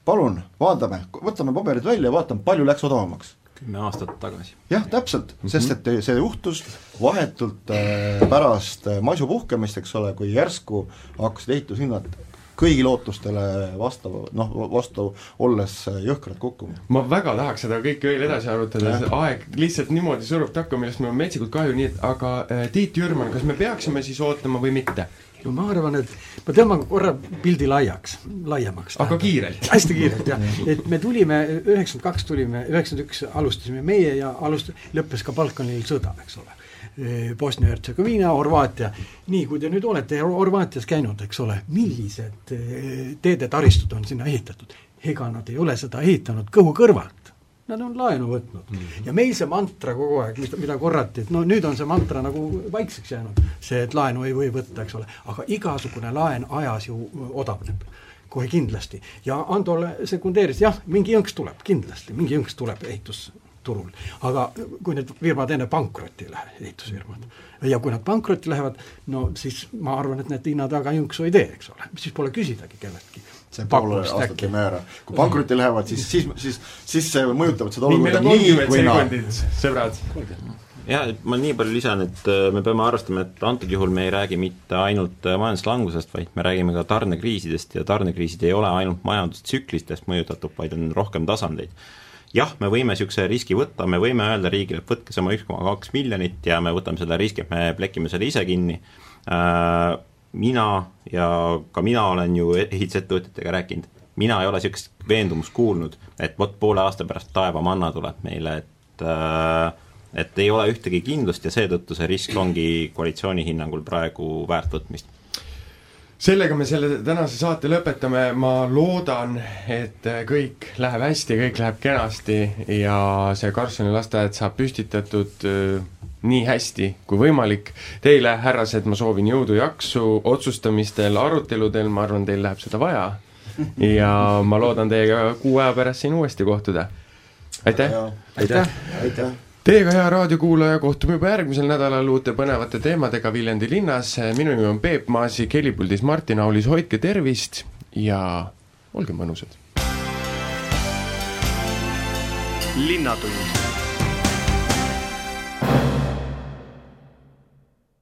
palun, vaatame, võtame paberid välja ja vaatame, palju läks odavamaks. kümme aastat tagasi. jah, täpselt mm, -hmm. sest et see juhtus vahetult äh, pärast äh, masu puhkemist, eks ole, kui järsku hakkasid ehitushinnad kõigi lootustele vastav, noh, vastu olles äh, jõhkralt kukkuma. ma väga tahaks seda kõike veel edasi arutada, aeg lihtsalt niimoodi surub takka, millest mul on metsikult kahju, nii et aga Tiit Jürman, kas me peaksime siis ootama või mitte? No ma arvan, et ma tõmban korra pildi laiaks, laiemaks. aga kiirelt? hästi kiirelt jah, et me tulime, üheksakümmend kaks tulime, üheksakümmend üks alustasime meie ja alust-, lõppes ka Balkanil sõda, eks ole. Bosnia-Hertsegoviina, Horvaatia, nii, kui te nüüd olete Horvaatias käinud, eks ole, millised teedetaristud on sinna ehitatud? ega nad ei ole seda ehitanud kõhu kõrvalt Nad on laenu võtnud. Mm -hmm. ja meil see mantra kogu aeg, mida, korrati, et no nüüd on see mantra nagu vaikseks jäänud, see, et laenu ei või võtta, eks ole, aga igasugune laen ajas ju odavneb. Kohe kindlasti. Ja Andole sekundeeris, jah, mingi jõnks tuleb, kindlasti, mingi jõnks tuleb ehitusturul. aga kui need firmad enne pankrotti ei lähe, ehitusfirmad, ja kui nad pankrotti lähevad, no siis ma arvan, et need hinnad väga jõnksu ei tee, eks ole, siis pole küsidagi kelleltki see pool aastat ei määra. kui pankrotti lähevad, siis, siis, siis, siis see mõjutavad seda olukorda nii või naa. sõbrad. jah, et ma nii palju lisan, et äh, me peame arvestama, et antud juhul me ei räägi mitte ainult äh, majanduslangusest, vaid me räägime ka tarnekriisidest ja tarnekriisid ei ole ainult majandustsüklistest mõjutatud, vaid on rohkem tasandeid. jah, me võime niisuguse riski võtta, me võime öelda riigile, et võtke sama üks koma kaks miljonit ja me võtame selle riski, et me plekime selle ise kinni äh,, mina ja ka mina olen ju ehitusettevõtjatega rääkinud, mina ei ole niisugust veendumust kuulnud, et vot poole aasta pärast taevamanna tuleb meile, et äh, et ei ole ühtegi kindlust ja seetõttu see risk ongi koalitsiooni hinnangul praegu väärt võtmist. Sellega me selle tänase saate lõpetame, ma loodan, et kõik läheb hästi, kõik läheb kenasti ja see Karlssoni lasteaed saab püstitatud äh, nii hästi kui võimalik. Teile, härrased, ma soovin jõudu, jaksu otsustamistel, aruteludel, ma arvan, teil läheb seda vaja. ja ma loodan teiega kuu aja pärast siin uuesti kohtuda. aitäh! aitäh! aitäh! Teiega, hea raadiokuulaja, kohtume juba järgmisel nädalal uute põnevate teemadega Viljandi linnas. minu nimi on Peep Maasik, helipuldis Martin Aulis, hoidke tervist ja olge mõnusad. linnatund